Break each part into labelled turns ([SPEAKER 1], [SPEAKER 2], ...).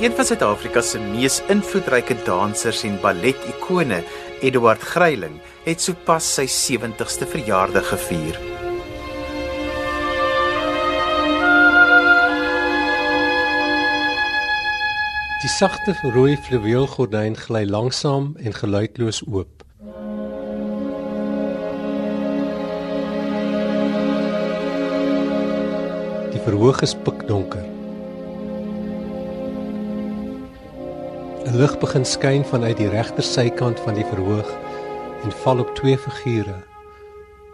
[SPEAKER 1] Een van Suid-Afrika se mees invloedryke dansers en balletikone, Eduard Gryiling, het sopas sy 70ste verjaardag gevier.
[SPEAKER 2] Die sagte rooi fluweelgordyn gly langsam en geluidloos oop. Die verhoog is pikdonker. Lig begin skyn vanuit die regter sykant van die verhoog en val op twee figure.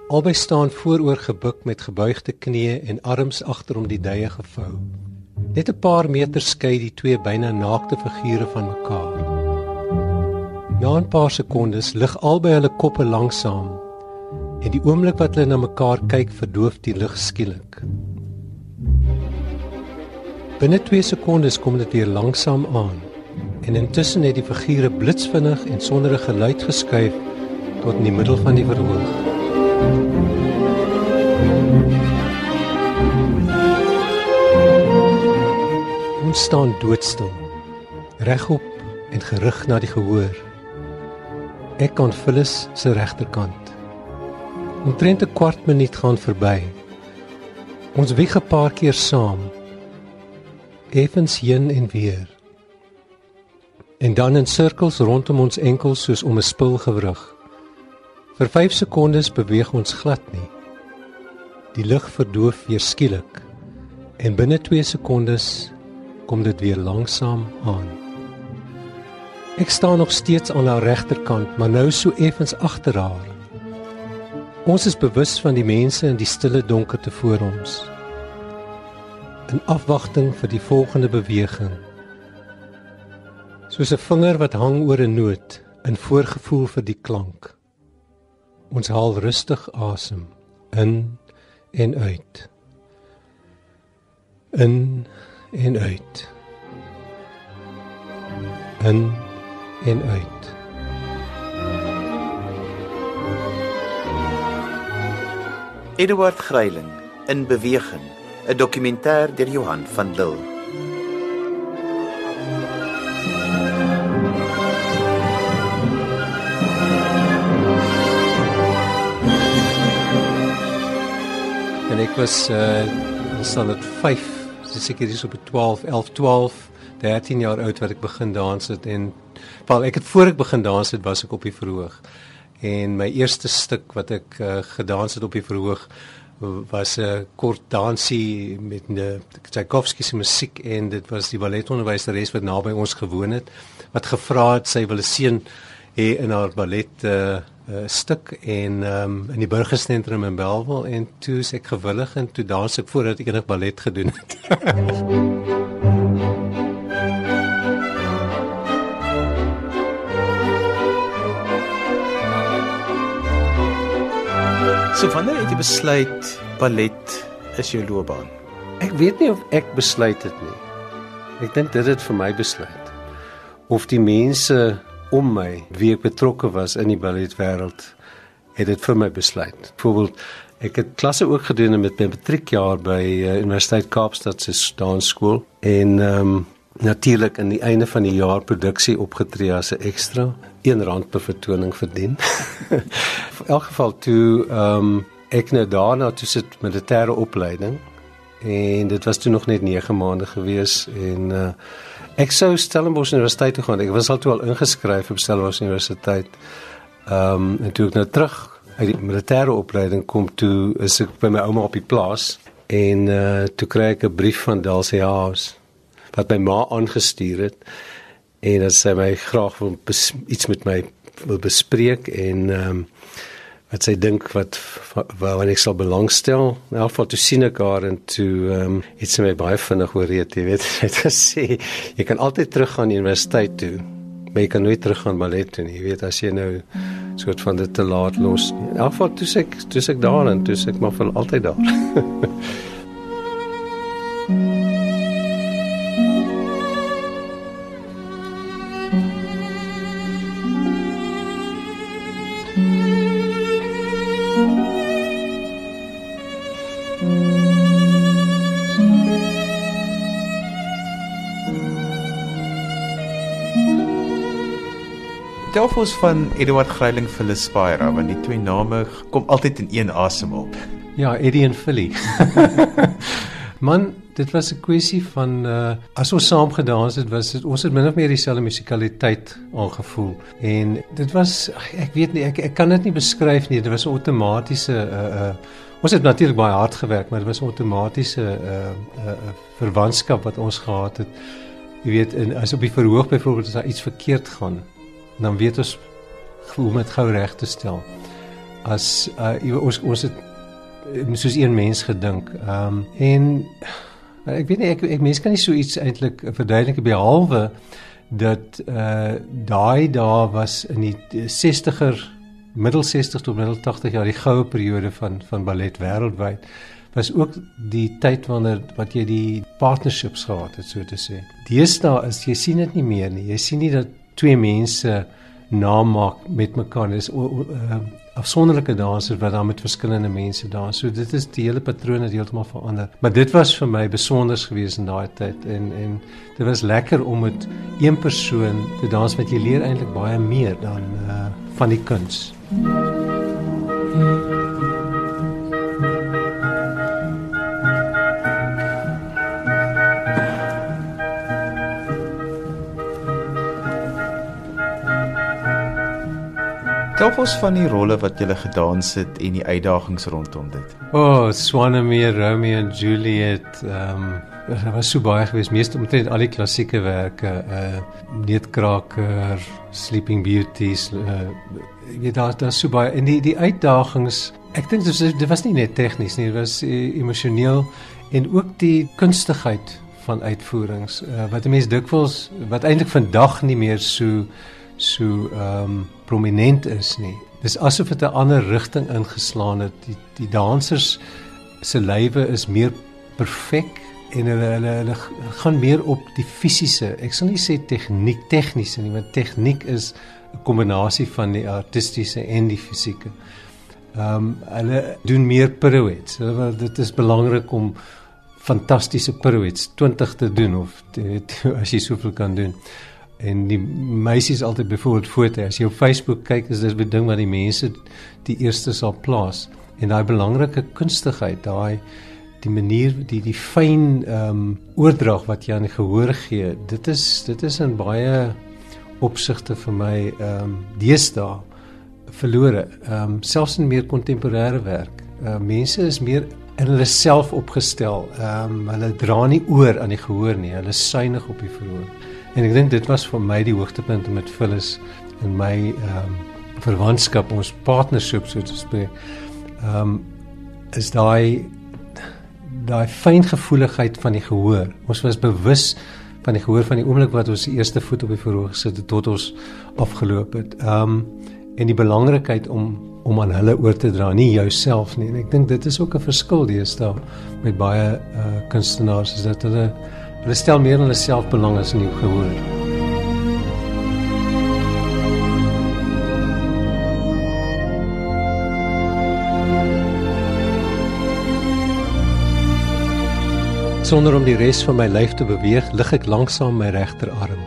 [SPEAKER 2] Albei staan vooroor gebuk met gebuigde knieë en arms agter om die duie gevou. Net 'n paar meter skei die twee byna naakte figure van mekaar. Na 'n paar sekondes lig albei hulle koppe langsam en die oomblik wat hulle na mekaar kyk verdoof die lig skielik. Binne 2 sekondes kom dit weer langsam aan en intussen het die figure blitsvinnig en sonder 'n geluid geskuif tot in die middel van die verhoog. Ons staan doodstil, regop en gerig na die gehoor. Ek kan Phyllis se regterkant. Omtrent 'n kwart minuut gaan verby. Ons wieg 'n paar keer saam. Effens heen en weer en dan in sirkels rondom ons enkels soos om 'n spulgewrig. Vir 5 sekondes beweeg ons glad nie. Die lig verdoof weer skielik en binne 2 sekondes kom dit weer langsam aan. Ek staan nog steeds aan haar regterkant, maar nou so effens agter haar. Ons is bewus van die mense in die stille donkerte voor ons. In afwagting vir die volgende beweging soos 'n vinger wat hang oor 'n noot in voorgevoel vir die klank. Ons haal rustig asem in en uit. In en uit. In en uit.
[SPEAKER 1] Eduard Gryiling in beweging, 'n dokumentêr deur Johan van Lille.
[SPEAKER 2] Ek was uh sal dit 5, seker dis op 12, 11, 12, 13 jaar oud wat ek begin dans het en wel ek het voor ek begin dans het was ek op die verhoog. En my eerste stuk wat ek uh, gedans het op die verhoog was 'n kort dansie met 'n Tchaikovsky se musiek en dit was die balletonderwyseres wat naby ons gewoon het wat gevra het sy wil 'n seun hê in haar ballet uh, uh, stuk en um, in die burgersentrum in Belwel en toe ek gewillig en toe dans ek voordat ek enig ballet gedoen het.
[SPEAKER 1] so wanneer het jy besluit ballet is jou loopbaan?
[SPEAKER 2] Ek weet nie of ek besluit het nie. Ek dink dit het vir my besluit. Of die mense om my wie ek betrokke was in die balletwêreld het dit vir my besluit. Byvoorbeeld ek het klasse ook gedoen met my matriekjaar by uh, Universiteit Kaapstad se dansskool en ehm um, natuurlik in die einde van die jaar produksie opgetree as 'n ekstra R1 per vertoning verdien. in elk geval toe ehm um, ek nou daarna toe sit militêre opleiding en dit was toe nog net 9 maande gewees en uh Ek sou Stellenbosch Universiteit toe gaan. Ek was al toe al ingeskryf op Stellenbosch Universiteit. Ehm um, en toe ek nou terug uit die militêre opleiding kom toe is ek by my ouma op die plaas en uh toe kry ek 'n brief van Dalsie Haas wat my ma aangestuur het en dat sy my graag wil iets met my wil bespreek en ehm um, wat sy dink wat waaraan ek sal belangstel. In elk geval toe sien ek haar en toe ehm um, het sy my baie vinnig ooreed, jy weet, het gesê jy kan altyd teruggaan universiteit toe, maar jy kan nooit teruggaan ballet toe. Jy weet as jy nou soort van dit te laat los. In elk geval toe ek toe ek daar en toe ek maar vir altyd daar.
[SPEAKER 1] Vertel vir ons van Eduard Greiling Phyllis Spira want die twee name kom altyd in een asem op.
[SPEAKER 2] Ja, Eddie en Philly. Man, dit was 'n kwessie van uh as ons saam gedans het, was dit ons het min of meer dieselfde musikaliteit aangevoel en dit was ek weet nie ek ek kan dit nie beskryf nie, dit was 'n outomatiese uh uh ons het natuurlik baie hard gewerk, maar dit was 'n outomatiese uh uh, uh verwantskap wat ons gehad het. Jy weet, en as op die verhoog byvoorbeeld as daar iets verkeerd gaan, dan weet ons hoe om dit gou reg te stel. As uh, ons ons het eh, soos een mens gedink. Ehm um, en ek weet nie ek ek mense kan nie so iets eintlik verduidelik behalwe dat uh daai dae was in die 60er middel 60 tot middel 80 jaar die goue periode van van ballet wêreldwyd was ook die tyd wanneer wat jy die partnerships gehad het so te sê. Deesdae is jy sien dit nie meer nie. Jy sien nie dat twee mense naam maak met mekaar. Dis uh, afsonderlike dansers wat dan met verskillende mense dans. So dit is die hele patroon het heeltemal verander. Maar dit was vir my besonders geweest in daai tyd en en dit was lekker om met een persoon te dans wat jy leer eintlik baie meer dan uh, van die kuns. Hmm.
[SPEAKER 1] Ons van die rolle wat jy gedans het en die uitdagings rondom dit.
[SPEAKER 2] O, oh, Swanemere, Romeo and Juliet, ehm um, dit was so baie geweest, meeste omtrent al die klassieke werke, uh Neetkraker, Sleeping Beauties, uh jy weet daar daar's so baie en die die uitdagings, ek dink dit was dit was nie net tegnies nie, dit was emosioneel en ook die kunstigheid van uitvoerings uh, wat 'n mens dikwels wat eintlik vandag nie meer so so ehm um, prominent is nie. Dis asof dit 'n ander rigting ingeslaan het. Die die dansers se lywe is meer perfek en hulle hulle hulle gaan meer op die fisiese. Ek sal nie sê tegniek tegniese nie, want tegniek is 'n kombinasie van die artistiese en die fisieke. Ehm um, hulle doen meer pirouettes. Hulle dit is belangrik om fantastiese pirouettes 20 te doen of te, te, as jy soveel kan doen en die meisies altyd byvoorbeeld foto as jy op Facebook kyk is dit 'n ding wat die mense die eerste sal plaas. En daai belangrike kunstigheid daai die manier die die fyn ehm um, oordrag wat jy aan die gehoor gee dit is dit is in baie opsigte vir my ehm um, deesdae verlore. Ehm um, selfs in meer kontemporêre werk. Uh, mense is meer in hulle self opgestel. Ehm um, hulle dra nie oor aan die gehoor nie. Hulle suinig op die verhoor En ek dink dit was vir my die hoogtepunt met Phyllis in my ehm um, verwantskap ons partnership so te spreek. Ehm um, is daai daai fyngevoeligheid van die gehoor. Ons was bewus van die gehoor van die oomblik wat ons die eerste voet op die verhoog gesit het tot ons afgeloop het. Ehm um, en die belangrikheid om om aan hulle oor te dra, nie jouself nie. En ek dink dit is ook 'n verskil deesdae met baie uh kunstenaars is dat hulle Hulle stel meer in hulle self belang as in die gehoor. Sonder om die res van my lyf te beweeg, lig ek lanksaam my regterarm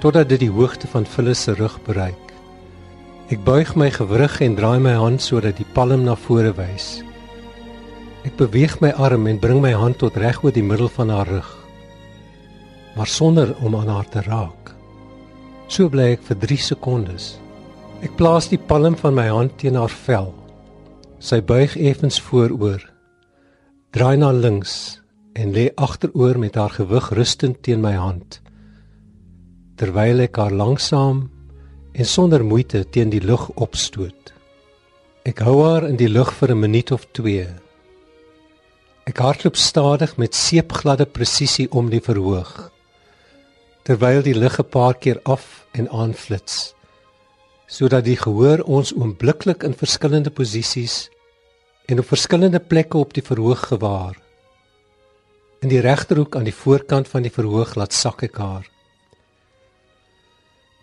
[SPEAKER 2] totdat dit die hoogte van Phyllis se rug bereik. Ek buig my gewrig en draai my hand sodat die palm na vore wys. Ek beweeg my arm en bring my hand tot reg oor die middel van haar rug. Maar sonder om aan haar te raak. So bly ek vir 3 sekondes. Ek plaas die palm van my hand teen haar vel. Sy buig effens vooroor. Draai na links en lê agteroor met haar gewig rustend teen my hand. Terwyl ek haar langsam en sonder moeite teen die lug opstoot. Ek hou haar in die lug vir 'n minuut of 2 Ek hardloop stadig met seepgladde presisie om die verhoog terwyl die lig 'n paar keer af en aan flits sodat die gehoor ons oombliklik in verskillende posisies en op verskillende plekke op die verhoog gewaar. In die regterhoek aan die voorkant van die verhoog laat sak ek haar.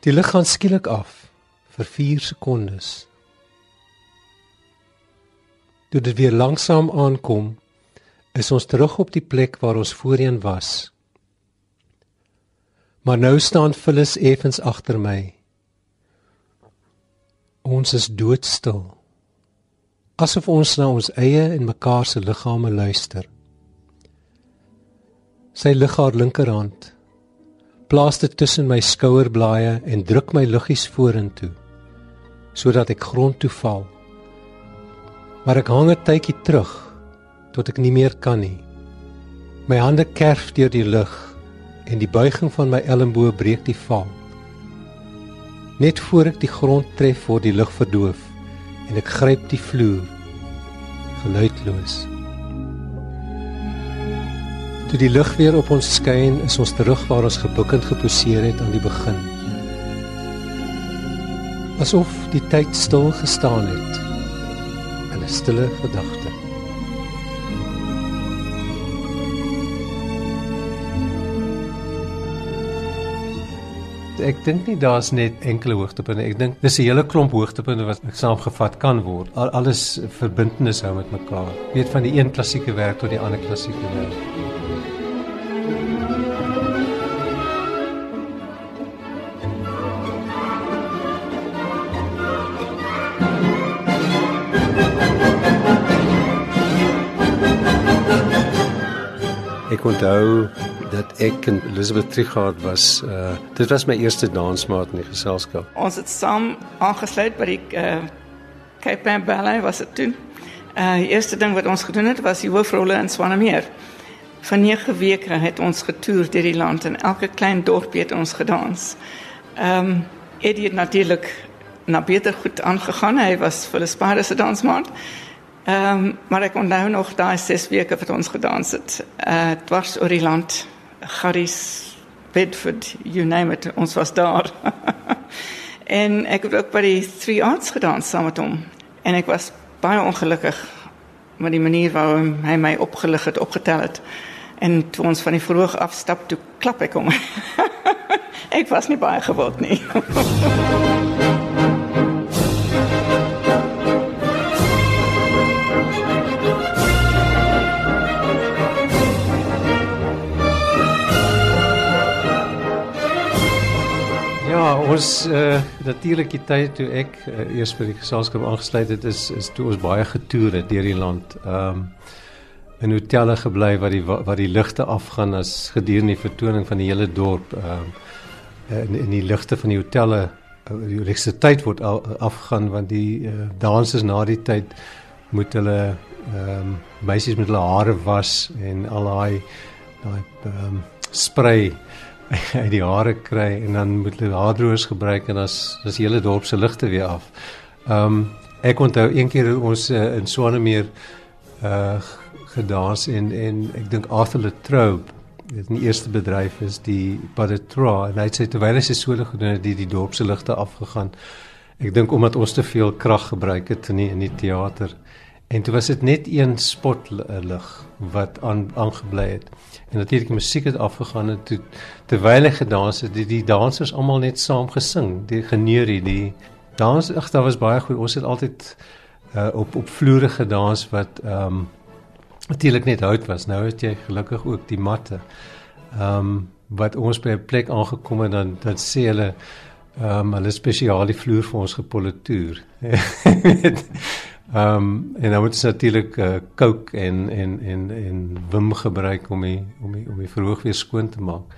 [SPEAKER 2] Die lig gaan skielik af vir 4 sekondes. Toe dit weer langsaam aankom, is ons terug op die plek waar ons voorheen was. Maar nou staan Phyllis effens agter my. Ons is doodstil. Asof ons na ons eie en mekaar se liggame luister. Sy lig haar linkerhand, plaas dit tussen my skouerblaaie en druk my liggies vorentoe sodat ek grond toe val. Maar ek hang 'n tydjie terug tot ek nie meer kan nie. My hande kerf deur die lug en die buiging van my elmboë breek die val. Net voor ek die grond tref, word die lug verdoof en ek gryp die vloer geluidloos. Toe die lig weer op ons skyn, is ons terug waar ons gebukkend geposeer het aan die begin. Asof die tyd stil gestaan het in 'n stille gedagte. Ek dink nie daar's net enkele hoogtepunte. Ek dink dis 'n hele klomp hoogtepunte wat saamgevat kan word. Al, alles verbintenis hou met mekaar. Jy weet van die een klassieke werk tot die ander klassieke werk. Ek onthou dat ek en Elizabeth Trigard was uh dit was my eerste dansmaat in die geselskap.
[SPEAKER 3] Ons het saam aangesluit by die uh Cape Town Ballet was dit toe. Uh die eerste ding wat ons gedoen het was die hoofrolle in Swanemeer. Van 9 weke het ons getoer deur die land en elke klein dorpie het ons gedans. Ehm um, Eddie het natuurlik na beter goed aangegaan. Hy was vir 'n spaarde se dansmaat. Ehm um, maar ek onthou nog daai 6 weke wat ons gedans het. Uh dwars oor die land. Garris, Bedford, you name it, ons was daar. en ek het ook by die Three Arts gedans saam met hom. En ek was baie ongelukkig met die manier waarop hy my opgelig het, opgetel het. En toe ons van die verhoog afstap, toe klap ek hom. ek was nie baie gewild nie.
[SPEAKER 2] ons uh, natuurlik die tyd toe ek uh, eers by die geselskap aangesluit het is is toe ons baie getoer het deur die land. Ehm um, in hotelle gebly waar die waar die ligte afgaan as gedurende die vertoning van die hele dorp. Ehm um, in, in die ligte van die hotelle die elektrisiteit word afgaan want die uh, dansers na die tyd moet hulle ehm um, meisies met hulle hare was en al daai daai ehm um, spray uit die hare kry en dan moet hulle haardroërs gebruik en as as die hele dorp se ligte weer af. Ehm um, ek onthou een keer ons uh, in Swanemeer uh gedans en en ek dink Arthur Latrobe dit die eerste bedryf is die Padetra en hy het sê terwyl hy sy solo gedoen het die die dorp se ligte afgegaan. Ek dink omdat ons te veel krag gebruik het in die, in die teater. En toe was dit net een spotlig wat aan aangebly het. En natuurlik die musiek het afgegaan en toe terwyl hy gedans het, die, die dansers almal net saam gesing, die geneurie, die dans, ag, daar was baie goed. Ons het altyd uh, op op vloere gedans wat ehm um, natuurlik net hout was. Nou het jy gelukkig ook die matte. Ehm um, wat ons by 'n plek aangekom het dan dan sê hulle ehm um, hulle spesiale vloer vir ons gepolituur. Ehm um, en dan moet jy natuurlik uh, coke en en en en wim gebruik om die om die om die verhoog weer skoon te maak.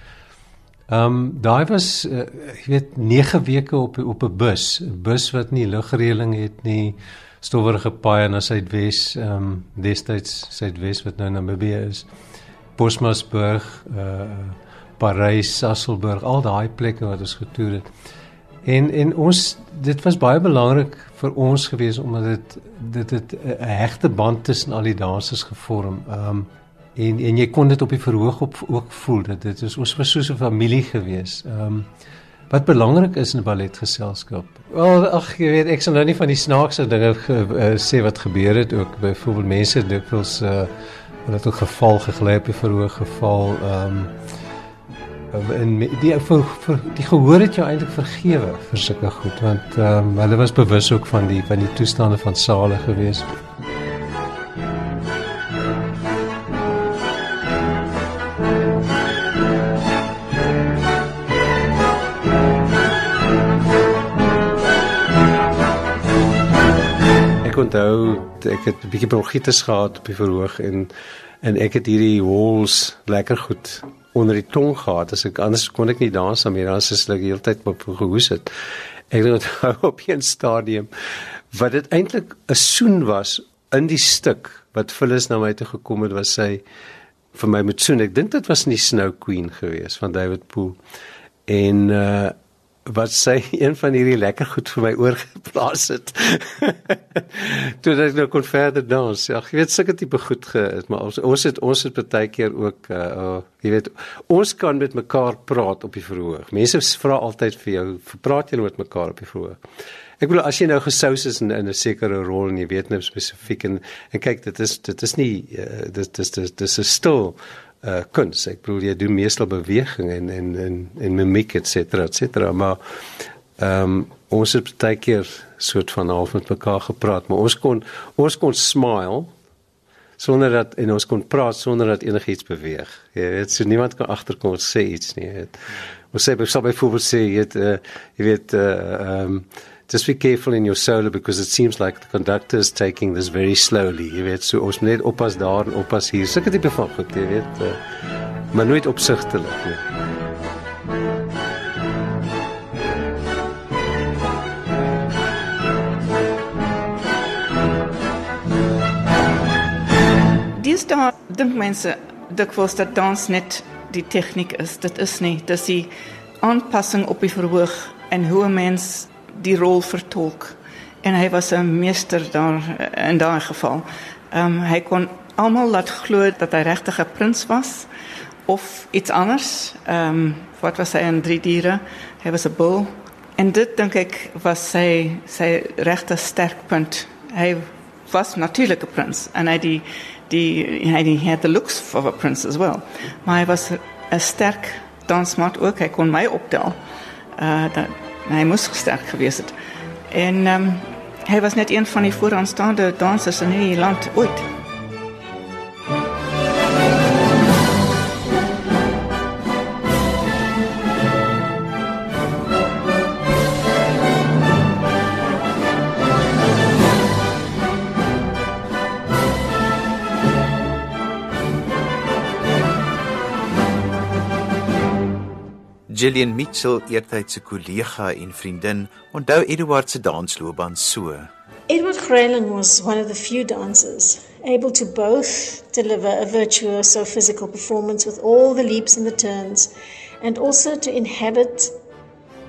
[SPEAKER 2] Ehm um, daai was uh, jy weet 9 weke op op 'n bus, 'n bus wat nie lugreëling het nie, stowwerige paaie na Suidwes, ehm um, destyds Suidwes wat nou Namibië is. Bosmasburg, uh Parys, Sasolburg, al daai plekke wat ons getoer het. En en ons dit was baie belangrik vir ons gewees omdat dit dit het 'n hegte band tussen al die dansers gevorm. Ehm um, en en jy kon dit op die verhoog op ook voel dat dit is ons was soos 'n familie gewees. Ehm um, wat belangrik is in 'n balletgeselskap. Wel ag jy weet ek sal nou nie van die snaakse dinge ge, uh, sê wat gebeur het ook byvoorbeeld mense dikwels uh hulle het ook geval gegly op die verhoog geval ehm um, en die vir, vir die gehoor het jou eintlik vergewe vir sulke goed want um, hulle was bewus ook van die van die toestande van sale gewees. onthou ek het 'n bietjie bronchitis gehad op die verhoog en en ek het hierdie hols lekker goed onder die tong gehad. As ek anders kon ek nie dans aan meer as ek die hele tyd op gehoes het. Ek onthou op 'n stadium wat dit eintlik 'n soen was in die stuk wat Phyllis na my toe gekom het was sy vir my met soen. Ek dink dit was nie Snow Queen gewees van David Poole. En uh wat sy een van hierdie lekker goed vir my oorgeplaas het. Toe dat ek nou kon verder dans. Ja, jy weet sulke tipe goed ge, maar ons ons het ons het baie keer ook uh oh, jy weet ons kan met mekaar praat op die verhoog. Mense vra altyd vir jou, praat jy met mekaar op die verhoog? Ek bedoel as jy nou gesous is in, in 'n sekere rol en jy weet nou spesifiek en en kyk dit is dit is nie uh, dit dis dis is stil uh kuns. Ek bedoel jy doen meestal beweging en en en en mimiek et cetera et cetera maar ehm um, ons het baie keer soort van half met mekaar gepraat, maar ons kon ons kon smile sonder dat en ons kon praat sonder dat enigiets beweeg. Jy weet, so niemand kan agterkom sê iets nie. Jy weet. Ons sê byvoorbeeld sê jy weet uh, jy weet uh ehm um, just be careful in your solo because it seems like the conductor is taking this very slowly. Jy weet, so ons net oppas daar en oppas hier. Sulke tipe van goed, jy weet, uh, maar nooit opsigtelik nie.
[SPEAKER 3] Dis daar dink mense dikwels dat dans net die tegniek is. Dit is nie, dis die aanpassing op die verhoog en hoe 'n mens die rol vertolk en hy was 'n meester daar in daai geval. Ehm um, hy kon almal laat glo dat hy regtig 'n prins was of iets anders. Ehm um, wat was hy in drie diere? Hy was 'n bull en dit dink ek was sy sy regte sterkpunt. Hy was natuurlik 'n prins en hy die die hy die had the looks of a prince as well. Maar hy was 'n sterk dansmaat ook. Hy kon my optel. Uh dat Hy moes sterk gewees het. En ehm um, hy was net een van die vooraanstaande dansers in hierdie land ooit.
[SPEAKER 1] Gillian Mitchell, eertyd se kollega en vriendin, onthou Eduard se dansloopbaan so.
[SPEAKER 4] Edward Grayling was one of the few dancers able to both deliver a virtuoso physical performance with all the leaps and the turns and also to inhabit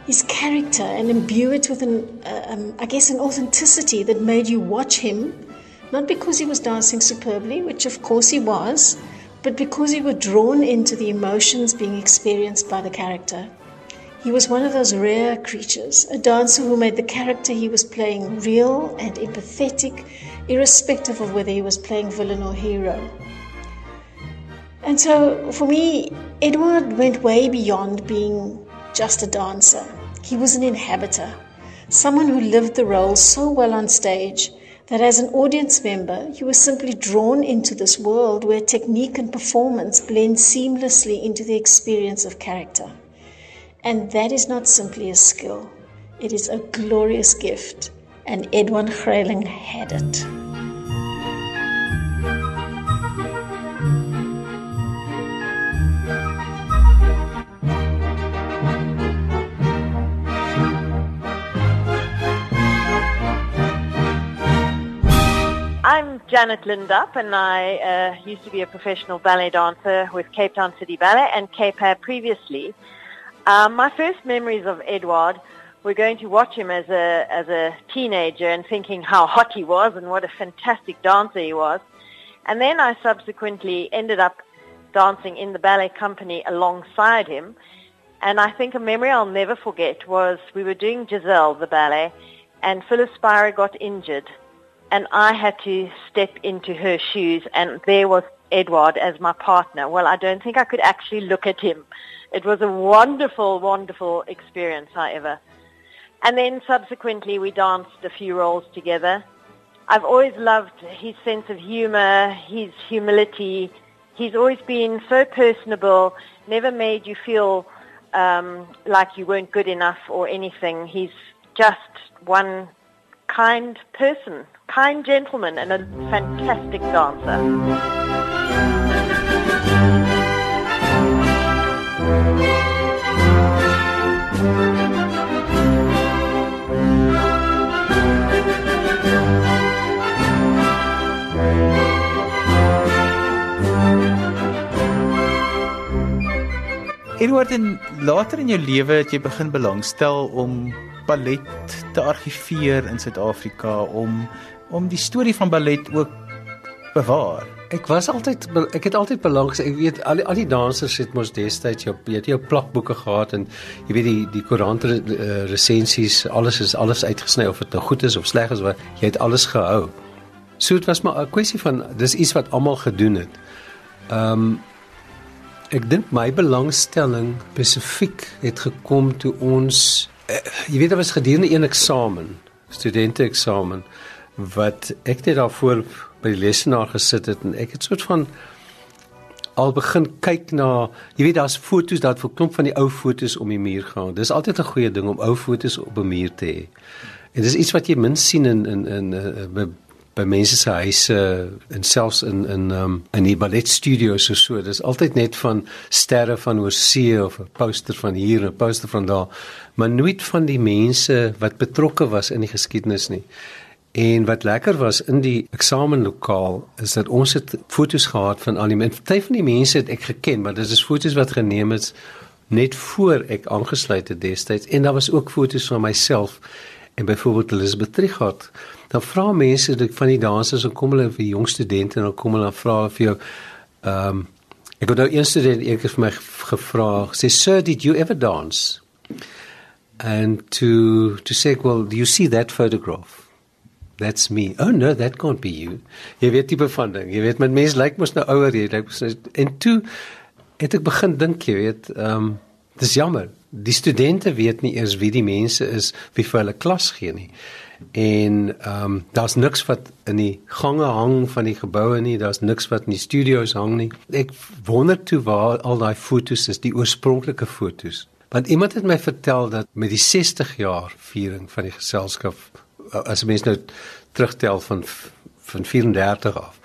[SPEAKER 4] his character and imbue it with an uh, um, I guess an authenticity that made you watch him not because he was dancing superbly which of course he was but because you were drawn into the emotions being experienced by the character. He was one of those rare creatures, a dancer who made the character he was playing real and empathetic, irrespective of whether he was playing villain or hero. And so, for me, Edward went way beyond being just a dancer. He was an inhabitor, someone who lived the role so well on stage that as an audience member, you were simply drawn into this world where technique and performance blend seamlessly into the experience of character. And that is not simply a skill, it is a glorious gift, and Edwin Grayling had it.
[SPEAKER 5] I'm Janet Lindup, and I uh, used to be a professional ballet dancer with Cape Town City Ballet and Cape Air previously. Um, my first memories of Edward were going to watch him as a as a teenager and thinking how hot he was and what a fantastic dancer he was. And then I subsequently ended up dancing in the ballet company alongside him. And I think a memory I'll never forget was we were doing Giselle, the ballet, and Phyllis Spira got injured and I had to step into her shoes and there was Edward as my partner. Well, I don't think I could actually look at him. It was a wonderful, wonderful experience, however. And then subsequently we danced a few roles together. I've always loved his sense of humor, his humility. He's always been so personable, never made you feel um, like you weren't good enough or anything. He's just one kind person, kind gentleman, and a fantastic dancer.
[SPEAKER 1] Edward, en later in jou lewe het jy begin belangstel om ballet te argiveer in Suid-Afrika om om die storie van ballet ook bewaar.
[SPEAKER 2] Ek was altyd ek het altyd belang gesê ek weet al die, al die dansers het mos destyds jou weet jou plakboeke gehad en jy weet die die koerant uh, resensies alles is alles uitgesny of dit nou goed is of sleg is wat jy het alles gehou. So dit was maar 'n kwessie van dis iets wat almal gedoen het. Ehm um, Ek dink my belangstelling spesifiek het gekom toe ons jy weet dit was gedurende een eksamen, studente eksamen wat ek net daarvoor by die lesenaar gesit het en ek het soort van al begin kyk na jy weet daar's foto's daar vir klomp van die ou foto's om die muur gehang. Dis altyd 'n goeie ding om ou foto's op 'n muur te hê. En dis iets wat jy min sien in in in, in, in by mense se huise en selfs in in um, in die balletstudios of so. Dis altyd net van sterre van oorsee of 'n poster van hier en 'n poster van daar, maar nooit van die mense wat betrokke was in die geskiedenis nie. En wat lekker was in die eksamenlokaal is dat ons het foto's gehad van al die mense. Party van die mense het ek geken, maar dit is foto's wat geneem is net voor ek aangesluit het destyds en daar was ook foto's van myself en byvoorbeeld Elizabeth Trichardt dan vra mense dit van die dansers en kom hulle vir jong studente en dan kom hulle vra vir jou ehm um, ek het nou een student eendag vir my gevra sê sir did you ever dance? And to to say well do you see that photograph? That's me. Oh no that can't be you. Jy weet tipe van ding. Jy weet met mense lyk mos nou ouer jy lyk mos nou, en toe het ek begin dink jy weet ehm um, dis jammer. Die studente weet nie eers wie die mense is wie vir hulle klas gee nie en ehm um, daar's niks wat in die gange hang van die geboue nie, daar's niks wat in die studio's hang nie. Ek wonder toe waar al daai fotos is, die oorspronklike fotos. Want iemand het my vertel dat met die 60 jaar viering van die geselskap as mens nou terugtel van van 34 af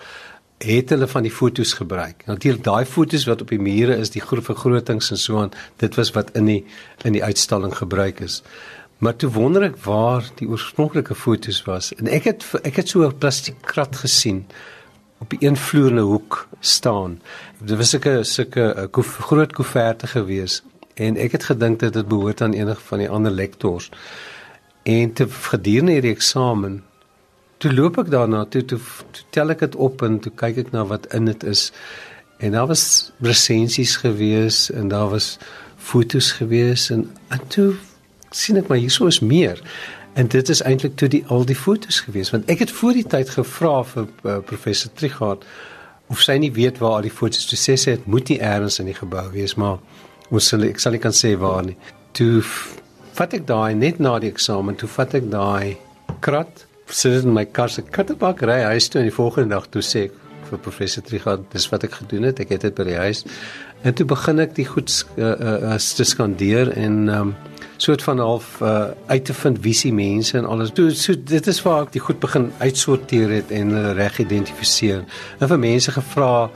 [SPEAKER 2] het hulle van die fotos gebruik. Natuurlik daai fotos wat op die mure is, die groot vergrotings en so aan, dit was wat in die in die uitstalling gebruik is. Maar toe wonder ek waar die oorspronklike fotos was en ek het ek het so 'n plastiekkrat gesien op 'n vloerende hoek staan. Dit was sulke sulke eh, groot koeverte gewees en ek het gedink dit het behoort aan enige van die ander lektors. En te gedurende hierdie eksamen toe loop ek daarna toe toe, toe tel ek dit op en toe kyk ek na wat in dit is. En daar was resensies gewees en daar was fotos gewees en, en toe sien ek maar hierso is meer. En dit is eintlik toe die al die fotos gewees want ek het voor die tyd gevra vir uh, professor Trigard of sy nie weet waar al die fotos toe sê sy het moet nie eers in die gebou wees maar ons sal ek sal nie kan sê waar nie. Toe vat ek daai net na die eksamen toe vat ek daai krat sit in my kar se kattebak ry huis toe en die volgende dag toe sê ek vir professor Trigard dis wat ek gedoen het ek het dit by die huis en toe begin ek die goed uh, uh, te skandeer en um, soort van half uh, uit te vind wie se mense en alles. Toe so dit is waar ek die goed begin uitsorteer het en hulle reg identifiseer. En vir mense gevra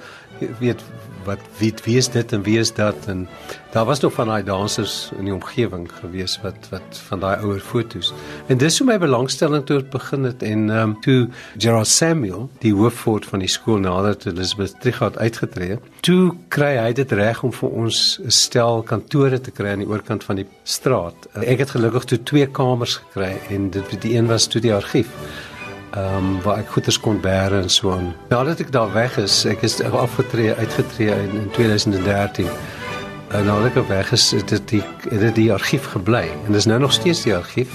[SPEAKER 2] weet wat wie wie is dit en wie is dat en daar was nog van daai dansers in die omgewing gewees wat wat van daai ouer fotos. En dis hoe my belangstelling toe begin het en ehm um, toe Gerard Samuel, die hoofvoort van die skool nadat Elizabeth Trigard uitgetree, toe kry hy dit reg om vir ons 'n stel kantore te kry aan die oorkant van die straat. Ek het gelukkig toe twee kamers gekry en dit die een was toe die argief ehm um, waar ek goeders kon bære en so aan. Nadat ek daar weg is, ek is afgetree, uitgetree in, in 2013. En nadat ek weg is, het dit die het dit die argief gebly en dis nou nog steeds die argief.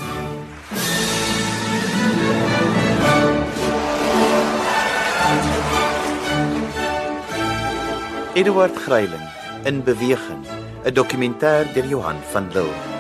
[SPEAKER 1] Eduard Greiling in beweging, 'n dokumentêr deur Johan van Lille.